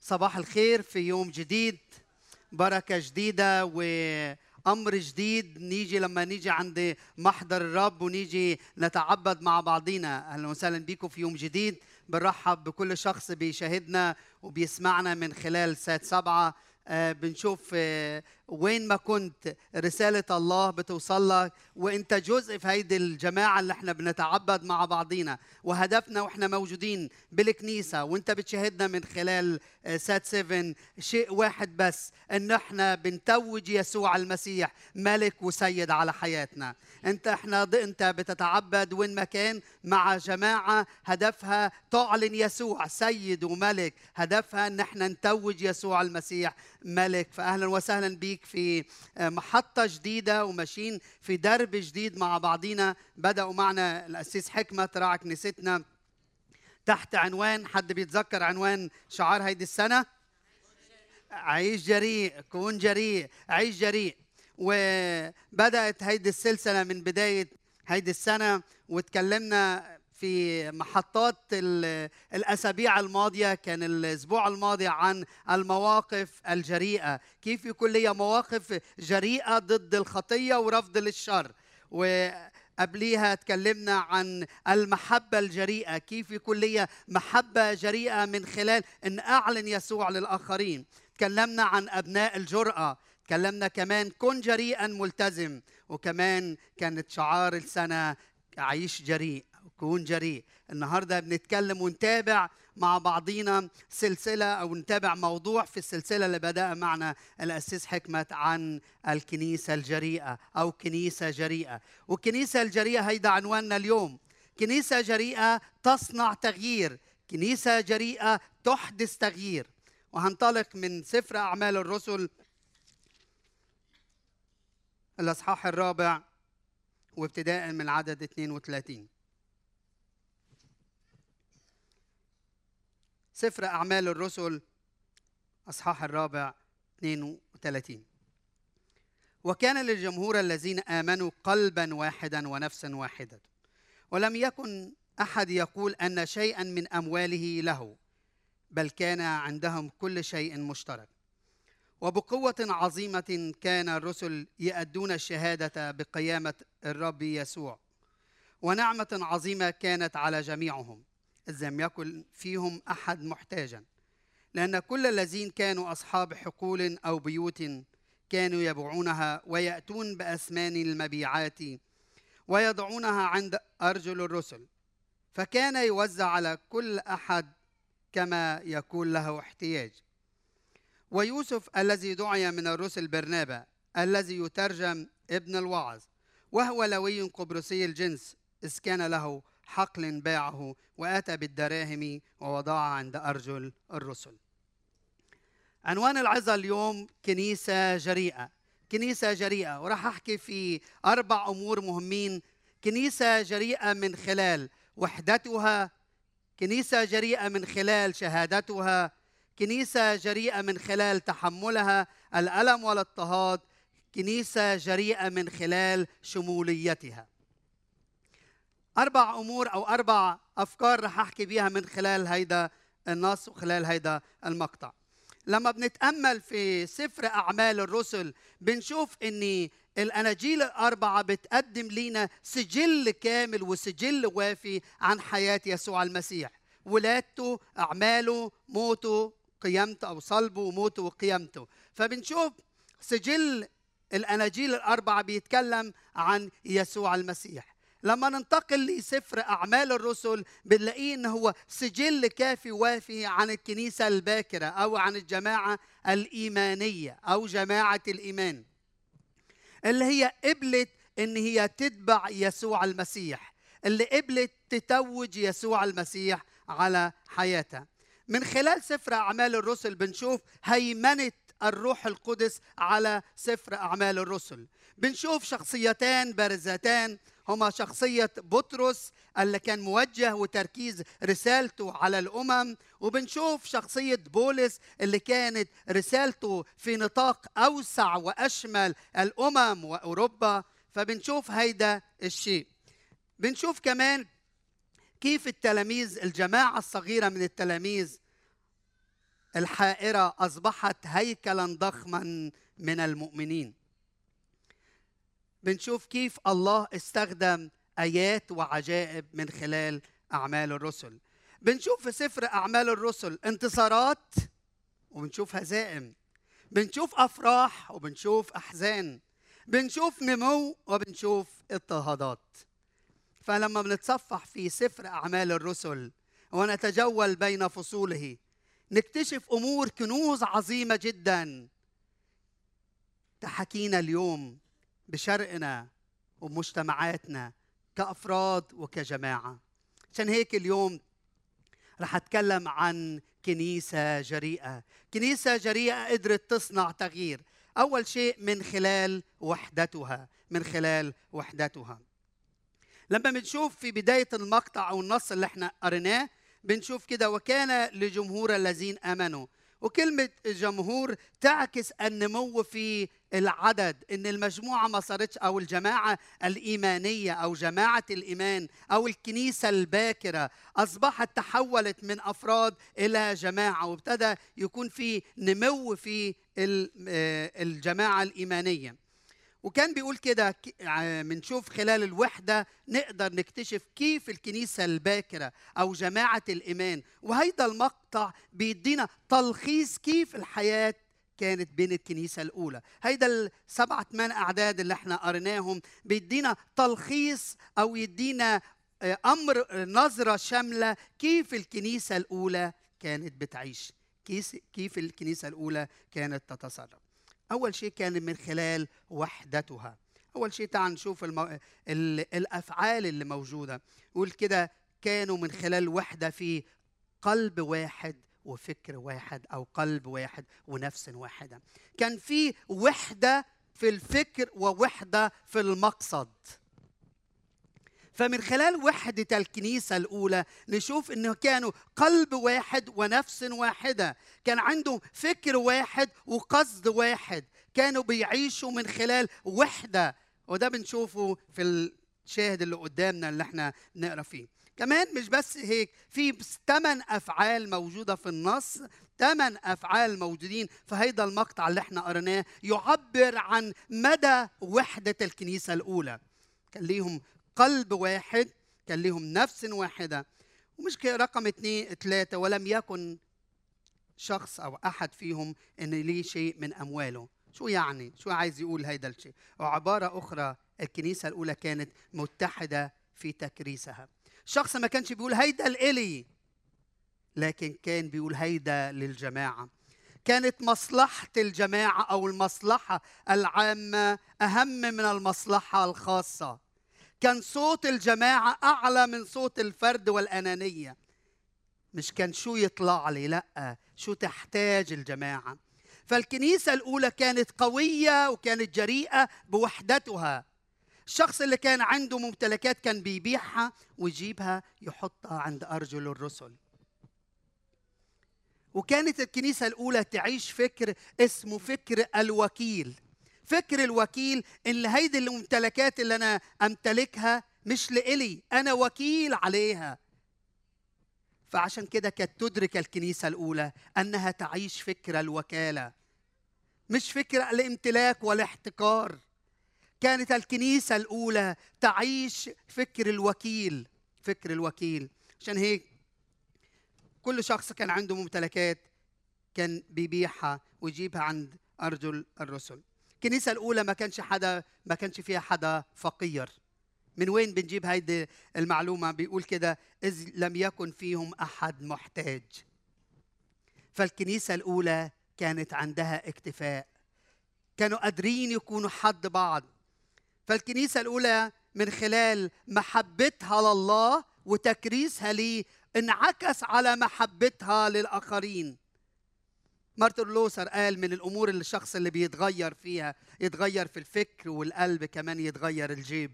صباح الخير في يوم جديد بركة جديدة وأمر جديد. نيجي لما نيجي عند محضر الرب ونيجي نتعبد مع بعضينا. أهلا وسهلا بكم في يوم جديد. بنرحب بكل شخص بيشاهدنا وبيسمعنا من خلال سات سبعة. آه، بنشوف آه، وين ما كنت رسالة الله بتوصل لك وانت جزء في هيدي الجماعة اللي إحنا بنتعبد مع بعضينا وهدفنا وإحنا موجودين بالكنيسة وانت بتشاهدنا من خلال آه، سات 7 شيء واحد بس ان إحنا بنتوج يسوع المسيح ملك وسيد على حياتنا. انت إحنا انت بتتعبد وين ما كان مع جماعة هدفها تعلن يسوع سيد وملك هدفها ان إحنا نتوج يسوع المسيح ملك. فاهلا وسهلا بيك في آه، محطة جديدة وماشيين في درب جديد مع بعضينا. بدأوا معنا الأسيس حكمة راعي كنيستنا تحت عنوان حد بيتذكر عنوان شعار هيدي السنة؟ عيش جريء كون جريء عيش جريء. وبدأت هيدي السلسلة من بداية هيدي السنة وتكلمنا في محطات الأسابيع الماضية كان الأسبوع الماضي عن المواقف الجريئة. كيف يكون لي مواقف جريئة ضد الخطية ورفض للشر؟ وقبليها تكلمنا عن المحبة الجريئة. كيف يكون لي محبة جريئة من خلال أن أعلن يسوع للآخرين؟ تكلمنا عن أبناء الجرأة. تكلمنا كمان كن جريئا ملتزم. وكمان كانت شعار السنة عيش جريء. كون جريء. النهارده بنتكلم ونتابع مع بعضينا سلسلة أو نتابع موضوع في السلسلة اللي بدأ معنا الاسيس حكمه عن الكنيسة الجريئة أو كنيسة جريئة. والكنيسه الجريئة هيدا عنواننا اليوم. كنيسة جريئة تصنع تغيير. كنيسة جريئة تحدث تغيير. وهنطلق من سفر أعمال الرسل الإصحاح الرابع وابتداء من عدد 32 سفر أعمال الرسل أصحاح الرابع 32 وكان للجمهور الذين آمنوا قلبا واحدا ونفسا واحدة ولم يكن أحد يقول أن شيئا من أمواله له بل كان عندهم كل شيء مشترك. وبقوة عظيمة كان الرسل يأدون الشهادة بقيامة الرب يسوع. ونعمة عظيمة كانت على جميعهم. إذ لم يكن فيهم أحد محتاجا. لأن كل الذين كانوا أصحاب حقول أو بيوت كانوا يبيعونها ويأتون بأثمان المبيعات ويضعونها عند أرجل الرسل. فكان يوزع على كل أحد كما يكون له احتياج. ويوسف الذي دعي من الرسل برنابا الذي يترجم ابن الوعظ وهو لوي قبرصي الجنس إذ كان له حقل باعه وأتى بالدراهم ووضعها عند أرجل الرسل. عنوان العظة اليوم كنيسة جريئة، كنيسة جريئة وراح أحكي في أربع أمور مهمين، كنيسة جريئة من خلال وحدتها، كنيسة جريئة من خلال شهادتها، كنيسة جريئة من خلال تحملها الألم والإضطهاد، كنيسة جريئة من خلال شموليتها. أربع أمور أو أربع أفكار رح أحكي بيها من خلال هيدا النص وخلال هيدا المقطع. لما بنتأمل في سفر أعمال الرسل بنشوف ان الأناجيل الأربعة بتقدم لنا سجل كامل وسجل وافي عن حياة يسوع المسيح. ولادته أعماله موته قيامته أو صلبه وموته وقيامته فبنشوف سجل الأناجيل الأربعة بيتكلم عن يسوع المسيح. لما ننتقل لسفر أعمال الرسل بنلاقيه إن هو سجل كافي وافي عن الكنيسة الباكرة أو عن الجماعة الإيمانية أو جماعة الإيمان اللي هي قبلت إن هي تتبع يسوع المسيح اللي قبلت تتوج يسوع المسيح على حياتها. من خلال سفر أعمال الرسل بنشوف هيمنة الروح القدس على سفر أعمال الرسل. بنشوف شخصيتان بارزتان هما شخصية بطرس اللي كان موجه وتركيز رسالته على الأمم وبنشوف شخصية بولس اللي كانت رسالته في نطاق أوسع وأشمل الأمم وأوروبا. فبنشوف هيدا الشيء. بنشوف كمان كيف التلاميذ الجماعة الصغيرة من التلاميذ الحائرة أصبحت هيكلا ضخما من المؤمنين. بنشوف كيف الله استخدم آيات وعجائب من خلال أعمال الرسل. بنشوف في سفر أعمال الرسل انتصارات وبنشوف هزائم. بنشوف أفراح وبنشوف أحزان. بنشوف نمو وبنشوف اضطهادات. فلما بنتصفح في سفر أعمال الرسل ونتجول بين فصوله نكتشف أمور كنوز عظيمة جدا. تحكينا اليوم بشرقنا ومجتمعاتنا كأفراد وكجماعة. عشان هيك اليوم رح أتكلم عن كنيسة جريئة. كنيسة جريئة قدرت تصنع تغيير. أول شيء من خلال وحدتها من خلال وحدتها. لما بنشوف في بداية المقطع أو النص اللي إحنا قريناه بنشوف كده وكان لجمهور الذين آمنوا. وكلمة جمهور تعكس النمو في العدد إن المجموعة ما صارتش أو الجماعة الإيمانية أو جماعة الإيمان أو الكنيسة الباكرة أصبحت تحولت من أفراد إلى جماعة وابتدى يكون في نمو في الجماعة الإيمانية. وكان بيقول كده بنشوف خلال الوحدة نقدر نكتشف كيف الكنيسة الباكرة أو جماعة الإيمان. وهيدا المقطع بيدينا تلخيص كيف الحياة كانت بين الكنيسة الأولى. هيدا السبعة ثمان أعداد اللي إحنا قريناهم بيدينا تلخيص أو يدينا آه، أمر نظرة شاملة كيف الكنيسة الأولى كانت بتعيش. كيف الكنيسة الأولى كانت تتصرف. أول شيء كان من خلال وحدتها. أول شيء تعال نشوف المو... الأفعال اللي موجودة. يقول كده كانوا من خلال وحدة في قلب واحد وفكر واحد أو قلب واحد ونفس واحدة. كان في وحدة في الفكر ووحدة في المقصد. فمن خلال وحدة الكنيسة الأولى نشوف أنه كانوا قلب واحد ونفس واحدة. كان عندهم فكر واحد وقصد واحد. كانوا بيعيشوا من خلال وحدة. وده بنشوفه في الشاهد اللي قدامنا اللي إحنا نقرأ فيه. كمان مش بس هيك في ثمان أفعال موجودة في النص ثمان أفعال موجودين في هيدا المقطع اللي إحنا قرناه يعبر عن مدى وحدة الكنيسة الأولى. كان ليهم قلب واحد كان ليهم نفس واحدة. ومش رقم اثنين ثلاثة ولم يكن شخص أو أحد فيهم إن ليه شيء من أمواله. شو يعني؟ شو عايز يقول هيدا الشيء؟ وعباره أخرى الكنيسة الأولى كانت متحدة في تكريسها. شخص ما كانش بيقول هيدا الإلي لكن كان بيقول هيدا للجماعة. كانت مصلحة الجماعة أو المصلحة العامة أهم من المصلحة الخاصة. كان صوت الجماعة أعلى من صوت الفرد والأنانية. مش كان شو يطلع لي لأ شو تحتاج الجماعة. فالكنيسة الأولى كانت قوية وكانت جريئة بوحدتها. الشخص اللي كان عنده ممتلكات كان بيبيعها ويجيبها يحطها عند أرجل الرسل. وكانت الكنيسة الأولى تعيش فكر اسمه فكر الوكيل. فكر الوكيل إن هيدي الممتلكات اللي أنا أمتلكها مش لإلي أنا وكيل عليها. فعشان كده كانت تدرك الكنيسة الأولى أنها تعيش فكر الوكالة مش فكر الامتلاك والاحتكار. كانت الكنيسة الأولى تعيش فكر الوكيل فكر الوكيل. عشان هيك كل شخص كان عنده ممتلكات كان بيبيعها ويجيبها عند أرجل الرسل. الكنيسة الأولى ما كانش حدا ما كانش فيها حدا فقير. من وين بنجيب هيدي المعلومة؟ بيقول كده إذ لم يكن فيهم أحد محتاج. فالكنيسة الأولى كانت عندها اكتفاء. كانوا قادرين يكونوا حد بعض. فالكنيسة الأولى من خلال محبتها لله وتكريسها ليه انعكس على محبتها للآخرين. مارتن لوثر قال من الأمور اللي الشخص اللي بيتغير فيها يتغير في الفكر والقلب كمان يتغير الجيب.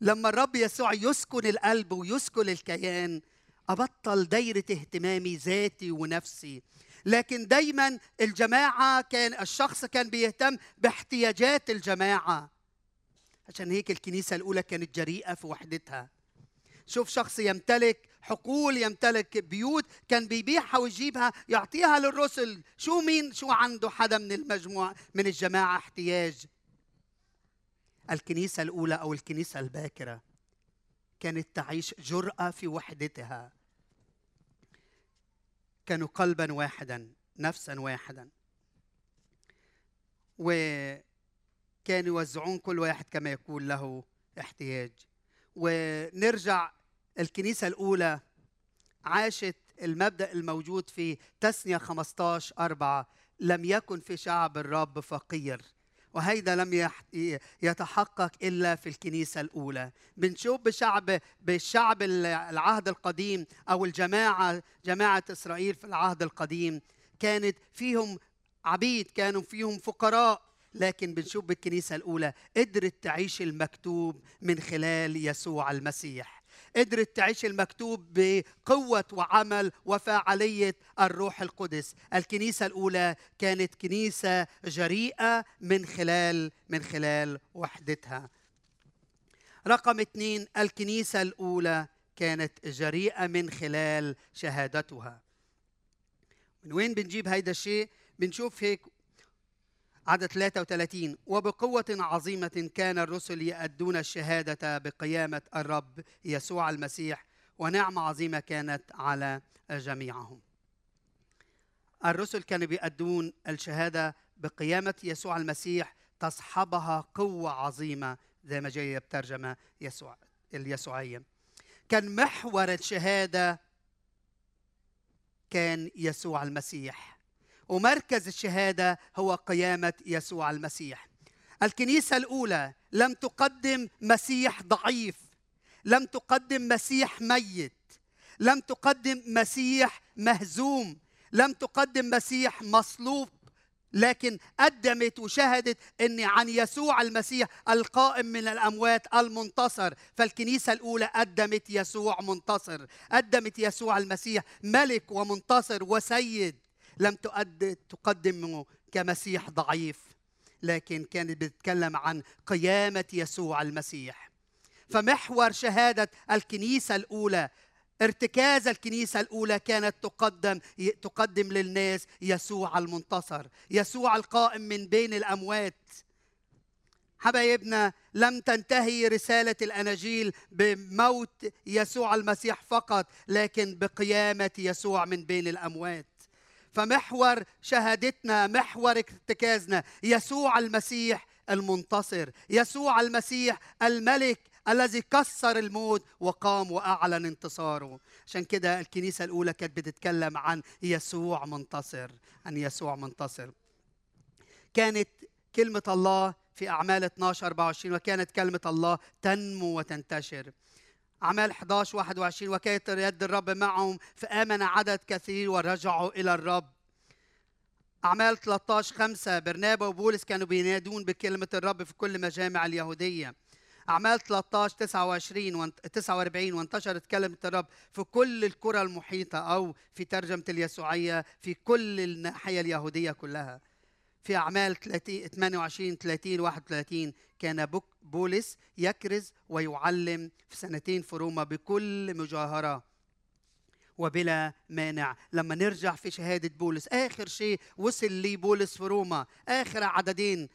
لما الرب يسوع يسكن القلب ويسكن الكيان أبطل دايرة اهتمامي ذاتي ونفسي. لكن دايما الجماعة كان الشخص كان بيهتم باحتياجات الجماعة. عشان هيك الكنيسة الأولى كانت جريئة في وحدتها. شوف شخص يمتلك حقول يمتلك بيوت كان بيبيعها ويجيبها يعطيها للرسل. شو مين؟ شو عنده حدا من المجموعة من الجماعة؟ احتياج. الكنيسة الأولى أو الكنيسة الباكرة كانت تعيش جرأة في وحدتها. كانوا قلبا واحدا نفسا واحدا. وكانوا يوزعون كل واحد كما يكون له احتياج. ونرجع الكنيسة الأولى عاشت المبدأ الموجود في تسنية 15 أربعة لم يكن في شعب الرب فقير وهيدا لم يتحقق إلا في الكنيسة الأولى. بنشوف بشعب بالشعب العهد القديم أو الجماعة جماعة إسرائيل في العهد القديم كانت فيهم عبيد كانوا فيهم فقراء. لكن بنشوف بالكنيسة الأولى قدرت تعيش المكتوب من خلال يسوع المسيح. قدرت تعيش المكتوب بقوة وعمل وفاعلية الروح القدس. الكنيسة الأولى كانت كنيسة جريئة من خلال من خلال وحدتها. رقم اثنين الكنيسة الأولى كانت جريئة من خلال شهادتها. من وين بنجيب هيدا الشيء؟ بنشوف هيك عدد 33 وبقوة عظيمة كان الرسل يأدون الشهادة بقيامة الرب يسوع المسيح ونعمة عظيمة كانت على جميعهم. الرسل كانوا بيأدون الشهادة بقيامة يسوع المسيح تصحبها قوة عظيمة زي ما جاية بترجمة يسوع اليسوعية. كان محور الشهادة كان يسوع المسيح. ومركز الشهادة هو قيامة يسوع المسيح. الكنيسة الأولى لم تقدم مسيح ضعيف لم تقدم مسيح ميت لم تقدم مسيح مهزوم لم تقدم مسيح مصلوب لكن قدمت وشهدت إن عن يسوع المسيح القائم من الأموات المنتصر. فالكنيسة الأولى قدمت يسوع منتصر قدمت يسوع المسيح ملك ومنتصر وسيد. لم تقدمه كمسيح ضعيف لكن كانت بتتكلم عن قيامة يسوع المسيح. فمحور شهادة الكنيسة الأولى ارتكاز الكنيسة الأولى كانت تقدم تقدم للناس يسوع المنتصر يسوع القائم من بين الأموات. حبايبنا لم تنتهي رسالة الأناجيل بموت يسوع المسيح فقط لكن بقيامة يسوع من بين الأموات. فمحور شهادتنا محور ارتكازنا يسوع المسيح المنتصر يسوع المسيح الملك الذي كسر الموت وقام وأعلن انتصاره. عشان كده الكنيسة الأولى كانت بتتكلم عن يسوع منتصر عن يسوع منتصر. كانت كلمة الله في أعمال 12 24 وكانت كلمة الله تنمو وتنتشر. أعمال 11 21 وكانت يد الرب معهم فآمن عدد كثير ورجعوا إلى الرب. أعمال 13 5 برنابا وبولس كانوا بينادون بكلمة الرب في كل مجامع اليهودية. أعمال 13 29 49 وانتشرت كلمة الرب في كل القرى المحيطة أو في ترجمة اليسوعية في كل الناحية اليهودية كلها. في أعمال 30 28 30 31 كان بولس يكرز ويعلم في سنتين في روما بكل مجاهرة. وبلا مانع لما نرجع في شهادة بولس آخر شيء وصل لي بولس في روما آخر عددين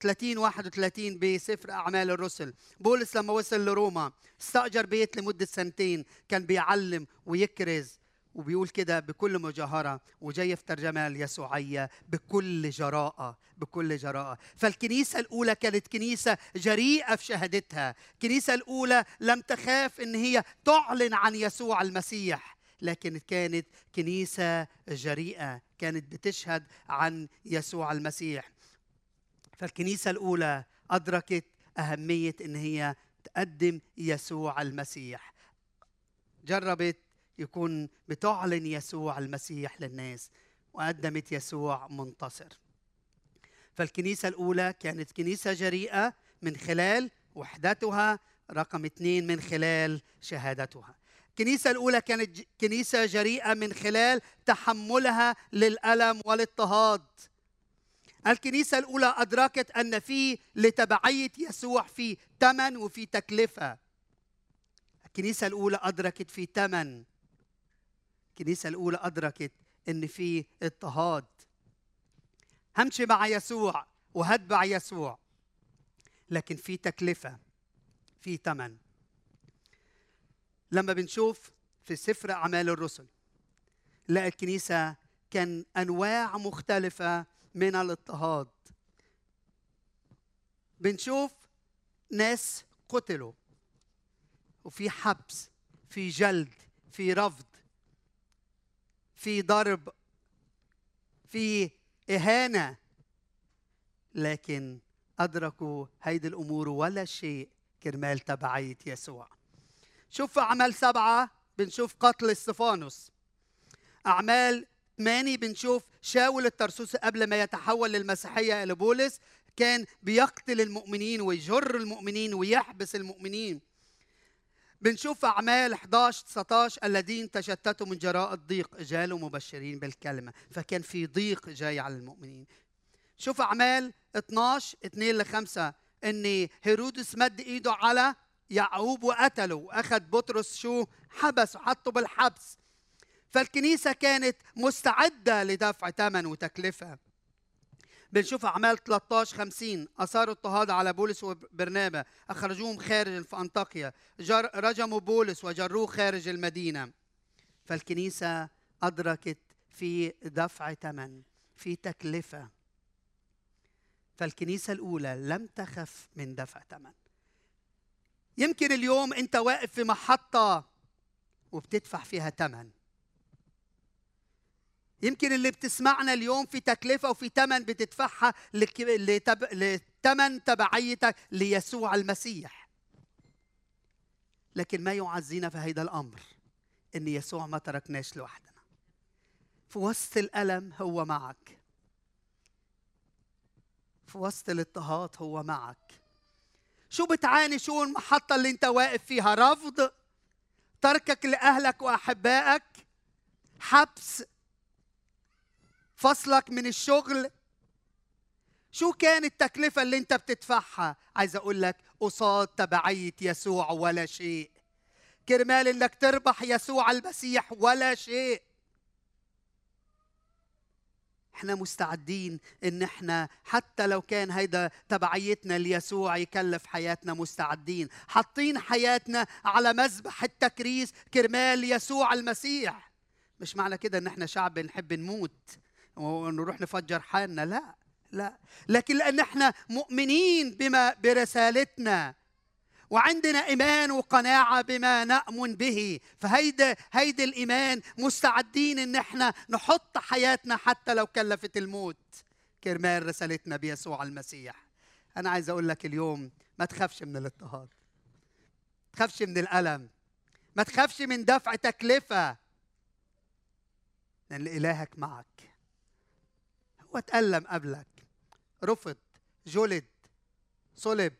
30 31 بسفر أعمال الرسل. بولس لما وصل لروما استأجر بيت لمدة سنتين كان بيعلم ويكرز. وبيقول كده بكل مجاهرة وجاي في ترجمة اليسوعية بكل جراءة بكل جراءة. فالكنيسة الأولى كانت كنيسة جريئة في شهادتها. الكنيسة الأولى لم تخاف إن هي تعلن عن يسوع المسيح لكن كانت كنيسة جريئة كانت بتشهد عن يسوع المسيح. فالكنيسة الأولى أدركت أهمية إن هي تقدم يسوع المسيح. جربت يكون بتعلن يسوع المسيح للناس وقدمت يسوع منتصر. فالكنيسة الأولى كانت كنيسة جريئة من خلال وحدتها رقم اثنين من خلال شهادتها. الكنيسة الأولى كانت كنيسة جريئة من خلال تحملها للألم والاضطهاد. الكنيسة الأولى أدركت أن في لتبعية يسوع في ثمن وفي تكلفة. الكنيسة الأولى أدركت في ثمن الكنيسة الأولى أدركت أن في اضطهاد. همشي مع يسوع وهتبع يسوع. لكن في تكلفة في ثمن لما بنشوف في سفر أعمال الرسل لا الكنيسة كان أنواع مختلفة من الاضطهاد. بنشوف ناس قتلوا وفي حبس في جلد في رفض. في ضرب في إهانة. لكن أدركوا هيدي الأمور ولا شيء كرمال تبعية يسوع. شوف في أعمال سبعة بنشوف قتل استفانوس أعمال ثمانية بنشوف شاول الترسوسي قبل ما يتحول للمسيحية إلى بولس كان بيقتل المؤمنين ويجر المؤمنين ويحبس المؤمنين. بنشوف أعمال 11 19 الذين تشتتوا من جراء الضيق جالوا مبشرين بالكلمة فكان في ضيق جاي على المؤمنين. شوف أعمال 12 2 ل 5 إن هيرودس مد إيده على يعقوب وقتله وأخذ بطرس شو؟ حبس وحطه بالحبس. فالكنيسة كانت مستعدة لدفع ثمن وتكلفة. بنشوف أعمال 13 50 أثاروا اضطهاد على بولس وبرنابا. أخرجوهم خارج في أنطاكيا رجموا بولس وجروه خارج المدينة. فالكنيسة أدركت في دفع ثمن في تكلفة. فالكنيسة الأولى لم تخف من دفع ثمن يمكن اليوم أنت واقف في محطة وبتدفع فيها ثمن يمكن اللي بتسمعنا اليوم في تكلفة وفي ثمن بتدفعها لثمن تبعيتك ليسوع المسيح. لكن ما يعزينا في هذا الأمر إن يسوع ما تركناش لوحدنا. في وسط الألم هو معك. في وسط الاضطهاد هو معك. شو بتعاني؟ شو المحطة اللي انت واقف فيها؟ رفض تركك لأهلك وأحبائك؟ حبس فصلك من الشغل. شو كان التكلفة اللي انت بتدفعها؟ عايز أقول لك قصاد تبعية يسوع ولا شيء. كرمال إنك تربح يسوع المسيح ولا شيء. إحنا مستعدين إن إحنا حتى لو كان هيدا تبعيتنا ليسوع يكلف حياتنا مستعدين. حاطين حياتنا على مذبح التكريس كرمال يسوع المسيح. مش معنى كده إن إحنا شعب بنحب نموت. ونروح نفجر حالنا. لا لا. لكن لأن إحنا مؤمنين بما برسالتنا وعندنا إيمان وقناعة بما نأمن به فهيدا هيدا الإيمان مستعدين إن إحنا نحط حياتنا حتى لو كلفت الموت. كرمال رسالتنا بيسوع المسيح. أنا عايز أقول لك اليوم ما تخافش من الاضطهاد. ما تخافش من الألم. ما تخافش من دفع تكلفة. لأن إلهك معك. هو تألم قبلك. رفض جلد صلب.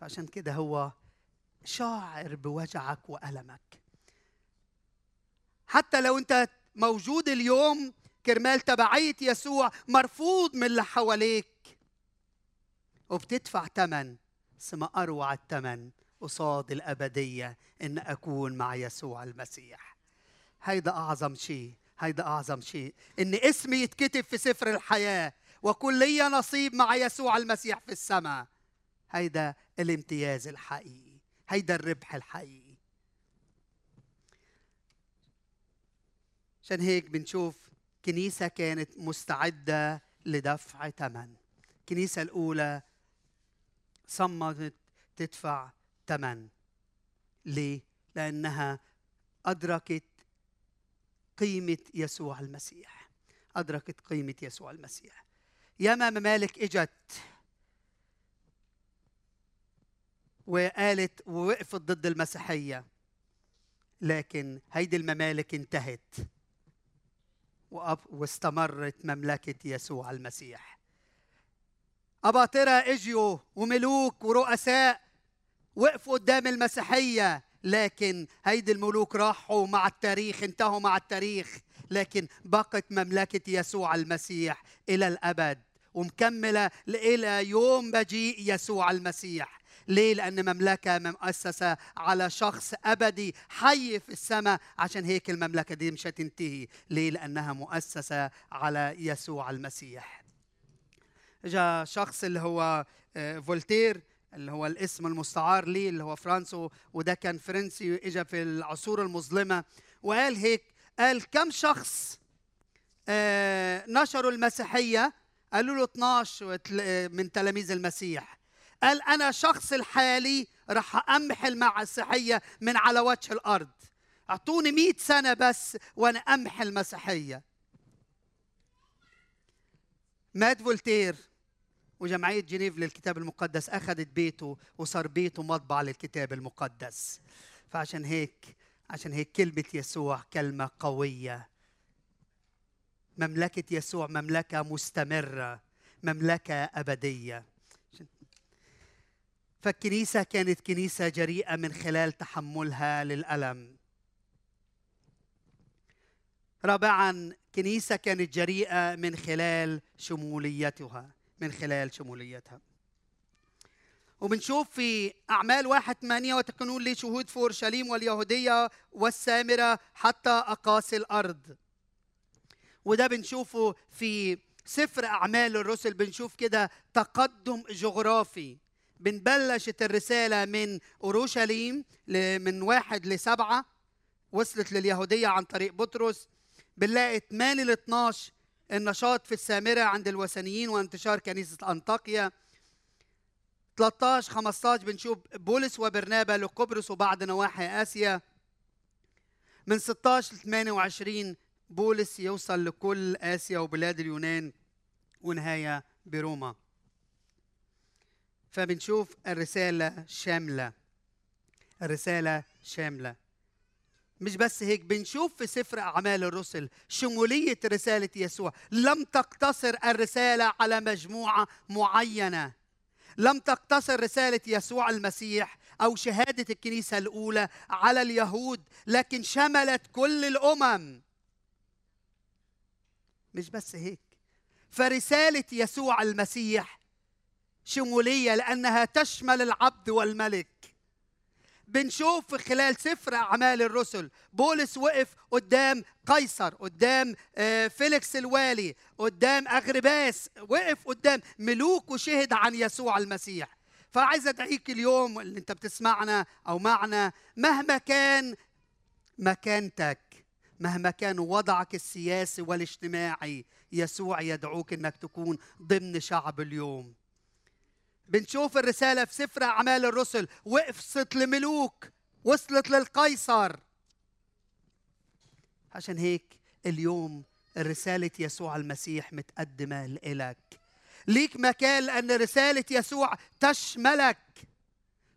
فعشان كده هو شاعر بوجعك وألمك. حتى لو أنت موجود اليوم كرمال تبعية يسوع مرفوض من اللي حواليك. وبتدفع ثمن ما أروع الثمن قصاد الأبدية إن أكون مع يسوع المسيح. هيدا أعظم شيء. هيدا أعظم شيء. إن اسمي يتكتب في سفر الحياة وكل لي نصيب مع يسوع المسيح في السماء. هيدا الامتياز الحقيقي. هيدا الربح الحقيقي. عشان هيك بنشوف كنيسة كانت مستعدة لدفع ثمن الكنيسة الأولى صممت تدفع ثمن ليه؟ لأنها أدركت قيمة يسوع المسيح. أدركت قيمة يسوع المسيح. ياما ممالك إجت وقالت ووقفت ضد المسيحية. لكن هيدي الممالك انتهت. واستمرت مملكة يسوع المسيح. أباطرة اجوا وملوك ورؤساء وقفوا قدام المسيحية. لكن هيدي الملوك راحوا مع التاريخ انتهوا مع التاريخ. لكن بقت مملكة يسوع المسيح إلى الأبد ومكملة إلى يوم مجيء يسوع المسيح. ليه؟ لأن مملكة مؤسسة على شخص أبدي حي في السماء. عشان هيك المملكة دي مش هتنتهي. ليه؟ لأنها مؤسسة على يسوع المسيح. جاء شخص اللي هو آه، فولتير اللي هو الاسم المستعار ليه اللي هو فرانسو وده كان فرنسي اجى في العصور المظلمة. وقال هيك قال كم شخص آه، نشروا المسيحية؟ قالوا له 12 من تلاميذ المسيح. قال أنا شخص الحالي راح أمحي المسيحيه من على وجه الأرض. أعطوني 100 سنة بس وأنا امحي المسيحيه مات فولتير. وجمعية جنيف للكتاب المقدس أخذت بيته وصار بيته مطبع للكتاب المقدس. فعشان هيك عشان هيك كلمة يسوع كلمة قوية. مملكة يسوع مملكة مستمرة مملكة أبدية. فالكنيسة كانت كنيسة جريئة من خلال تحملها للألم. رابعا كنيسة كانت جريئة من خلال شموليتها. من خلال شموليتها. وبنشوف في أعمال واحد ثمانية وتكونون لي شهود في أورشليم واليهودية والسامرة حتى أقاصي الأرض. وده بنشوفه في سفر أعمال الرسل بنشوف كده تقدم جغرافي. بنبلشت الرسالة من أورشليم من واحد لسبعة وصلت لليهودية عن طريق بطرس. بنلاقي 8 ل 12 النشاط في السامرة عند الوثنيين وانتشار كنيسة أنطاكيا. 13 15 بنشوف بولس وبرنابا لقبرص وبعض نواحي آسيا. من 16 ل 28 بولس يوصل لكل آسيا وبلاد اليونان ونهاية بروما. فبنشوف الرسالة شاملة. الرسالة شاملة. مش بس هيك بنشوف في سفر أعمال الرسل شمولية رسالة يسوع. لم تقتصر الرسالة على مجموعة معينة. لم تقتصر رسالة يسوع المسيح أو شهادة الكنيسة الأولى على اليهود لكن شملت كل الأمم. مش بس هيك. فرسالة يسوع المسيح شمولية لأنها تشمل العبد والملك. بنشوف في خلال سفر أعمال الرسل. بولس وقف قدام قيصر قدام آه، فيليكس الوالي قدام أغرباس. وقف قدام ملوك وشهد عن يسوع المسيح. فعايز أدعيك اليوم اللي أنت بتسمعنا أو معنا مهما كان مكانتك مهما كان وضعك السياسي والاجتماعي يسوع يدعوك إنك تكون ضمن شعب اليوم. بنشوف الرسالة في سفر أعمال الرسل. وقفت لملوك وصلت للقيصر. عشان هيك اليوم رسالة يسوع المسيح متقدمة لإلك. ليك مكان لأن رسالة يسوع تشملك.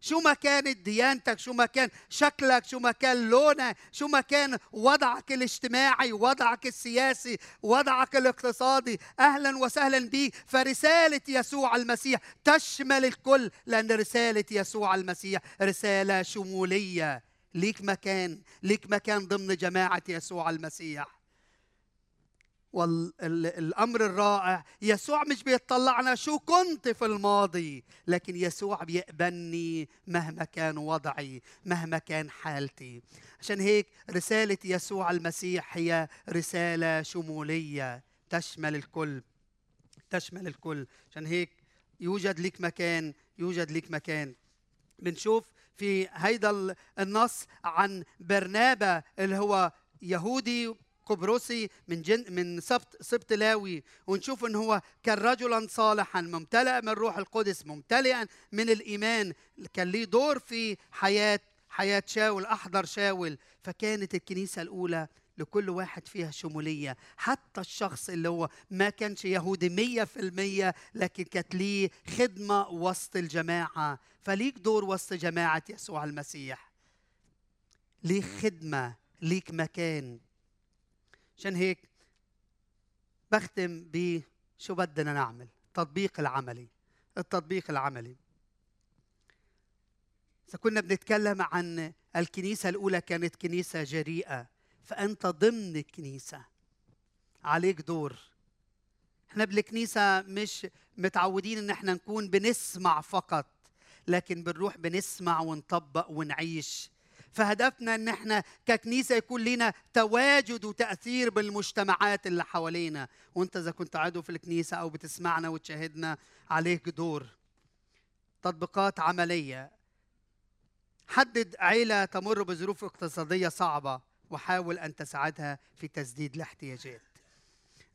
شو ما كانت ديانتك شو ما كان شكلك شو ما كان لونك شو ما كان وضعك الاجتماعي وضعك السياسي وضعك الاقتصادي. أهلا وسهلا بك فرسالة يسوع المسيح. تشمل الكل لأن رسالة يسوع المسيح رسالة شمولية. ليك مكان ليك مكان ضمن جماعة يسوع المسيح. والامر الرائع. يسوع مش بيطلعنا شو كنت في الماضي لكن يسوع بيقبلني مهما كان وضعي مهما كان حالتي. عشان هيك رسالة يسوع المسيح هي رسالة شمولية تشمل الكل تشمل الكل. عشان هيك يوجد لك مكان يوجد لك مكان. بنشوف في هيدا النص عن برنابا اللي هو يهودي قبرصي من جن من سبط سبط لاوي ونشوف إن هو كان رجلا صالحا ممتلئا من روح القدس ممتلئا من الإيمان. كان ليه دور في حياه حياة شاول أحضر شاول. فكانت الكنيسة الأولى لكل واحد فيها شمولية. حتى الشخص اللي هو ما كانش يهودي مية في المية لكن كانت ليه خدمة وسط الجماعة. فليك دور وسط جماعة يسوع المسيح. ليك خدمة ليك مكان. عشان هيك بختم بشو بدنا نعمل. التطبيق العملي. التطبيق العملي. إذا كنا بنتكلم عن الكنيسة الأولى كانت كنيسة جريئة فأنت ضمن الكنيسة عليك دور. إحنا بالكنيسة مش متعودين إن إحنا نكون بنسمع فقط لكن بنروح بنسمع ونطبق ونعيش. فهدفنا إن إحنا ككنيسة يكون لنا تواجد وتأثير بالمجتمعات اللي حوالينا. وأنت إذا كنت عضو في الكنيسة أو بتسمعنا وتشاهدنا عليك دور. تطبيقات عملية. حدد عيلة تمر بظروف اقتصادية صعبة وحاول أن تساعدها في تسديد الاحتياجات.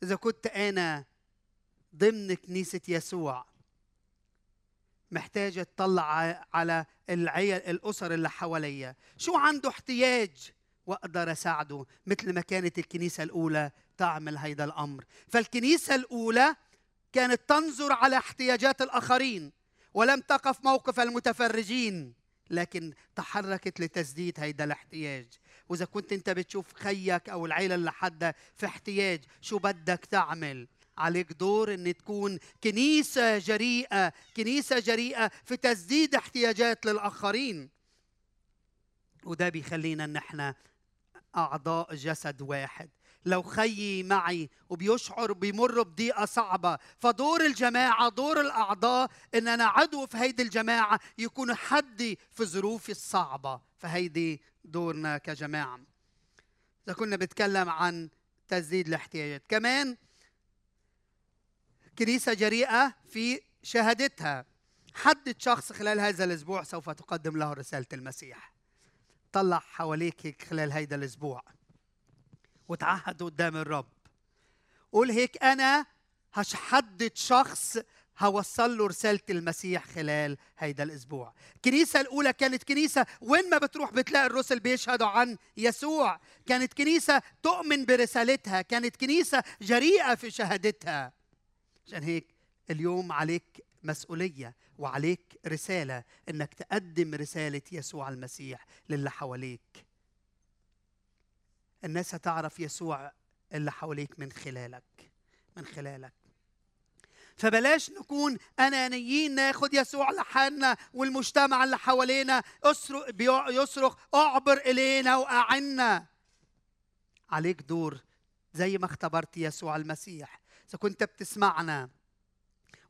إذا كنت أنا ضمن كنيسة يسوع محتاج اطلع على العيال الأسر اللي حواليا. شو عنده احتياج؟ وأقدر أساعده. مثل ما كانت الكنيسة الأولى تعمل هيدا الأمر. فالكنيسة الأولى كانت تنظر على احتياجات الآخرين ولم تقف موقف المتفرجين لكن تحركت لتسديد هيدا الاحتياج. وإذا كنت أنت بتشوف خيك أو العيلة اللي حدا في احتياج شو بدك تعمل؟ عليك دور إن تكون كنيسة جريئة كنيسة جريئة في تسديد احتياجات للآخرين. وده بيخلينا إن إحنا أعضاء جسد واحد. لو خيي معي وبيشعر بيمر بضيقة صعبة فدور الجماعة دور الأعضاء إن أنا عضو في هيدي الجماعة يكون حدي في ظروفي الصعبة. فهيدي دورنا كجماعة. إذا كنا بنتكلم عن تسديد الاحتياجات. كمان كنيسة جريئة في شهادتها. حدد شخص خلال هذا الأسبوع سوف تقدم له رسالة المسيح. طلع حواليك خلال هذا الأسبوع. وتعهد قدام الرب. قول هيك أنا هحدد شخص هوصل له رسالة المسيح خلال هيدا الأسبوع. الكنيسة الأولى كانت كنيسة وين ما بتروح بتلاقي الرسل بيشهدوا عن يسوع. كانت كنيسة تؤمن برسالتها. كانت كنيسة جريئة في شهادتها. عشان هيك اليوم عليك مسؤولية وعليك رسالة إنك تقدم رسالة يسوع المسيح للي حواليك. الناس هتعرف يسوع اللي حواليك من خلالك من خلالك. فبلاش نكون أنانيين ناخد يسوع لحالنا والمجتمع اللي حوالينا يصرخ اعبر إلينا وأعنا. عليك دور زي ما اختبرت يسوع المسيح. كنت بتسمعنا.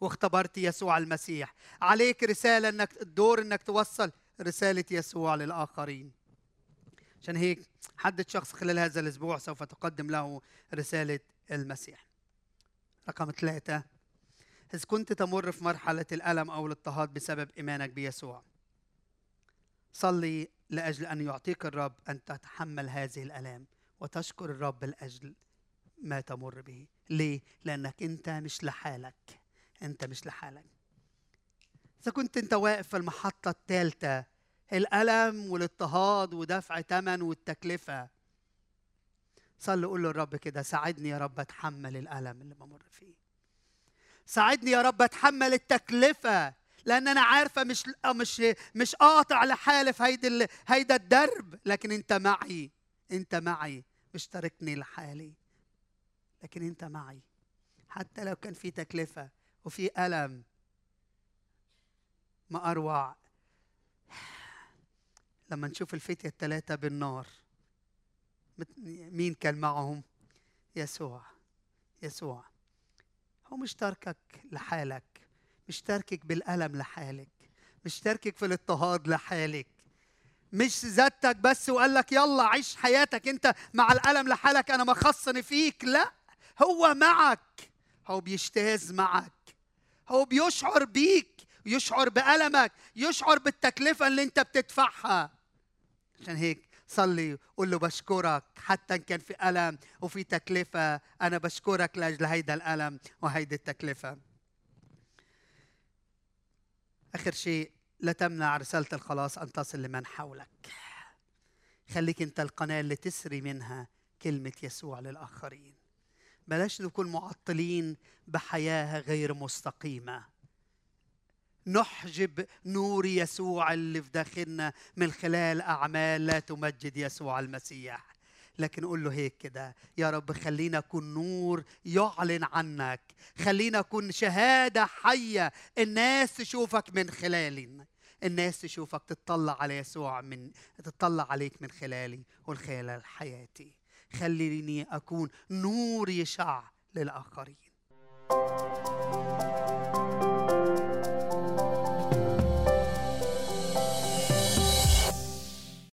واختبرت يسوع المسيح. عليك رسالة انك الدور إنك توصل رسالة يسوع للآخرين. عشان هيك حدد شخص خلال هذا الأسبوع سوف تقدم له رسالة المسيح. رقم ثلاثة. إذ كنت تمر في مرحلة الألم أو الاضطهاد بسبب إيمانك بيسوع. صلي لأجل أن يعطيك الرب أن تتحمل هذه الألام وتشكر الرب لأجل ما تمر به. ليه؟ لأنك أنت مش لحالك. أنت مش لحالك. إذا كنت أنت واقف في المحطة الثالثة الألم والاضطهاد ودفع ثمن والتكلفة. صلي قول للرب كده ساعدني يا رب أتحمل الألم اللي بمر فيه. ساعدني يا رب أتحمل التكلفة لأن أنا عارفة مش مش مش قاطع لحالي في هيدا هيدا الدرب لكن أنت معي. أنت معي. مش تركني لحالي. لكن أنت معي. حتى لو كان في تكلفة وفي ألم ما أروع. لما نشوف الفتية الثلاثة بالنار مين كان معهم؟ يسوع. يسوع. هو مش تركك لحالك مش تركك بالألم لحالك مش تركك في الاضطهاد لحالك مش ذاتك بس وقال لك يلا عيش حياتك أنت مع الألم لحالك أنا ما خصني فيك لا. هو معك. هو بيجتاز معك. هو بيشعر بيك يشعر بألمك يشعر بالتكلفة اللي انت بتدفعها. عشان هيك صلي قول له بشكرك حتى إن كان في ألم وفي تكلفة أنا بشكرك لأجل هيدا الألم وهيدي التكلفة. آخر شيء لا تمنع رسالة الخلاص أن تصل لمن حولك. خليك أنت القناة اللي تسري منها كلمة يسوع للآخرين. بلاش نكون معطلين بحياة غير مستقيمة. نحجب نور يسوع اللي في داخلنا من خلال أعمال لا تمجد يسوع المسيح. لكن قول له هيك كده يا رب خلينا نكون نور يعلن عنك. خلينا نكون شهادة حية. الناس تشوفك من خلالي. الناس تشوفك تطلع على يسوع من تطلع عليك من خلالي ومن خلال حياتي. خليني أكون نور يشع للآخرين.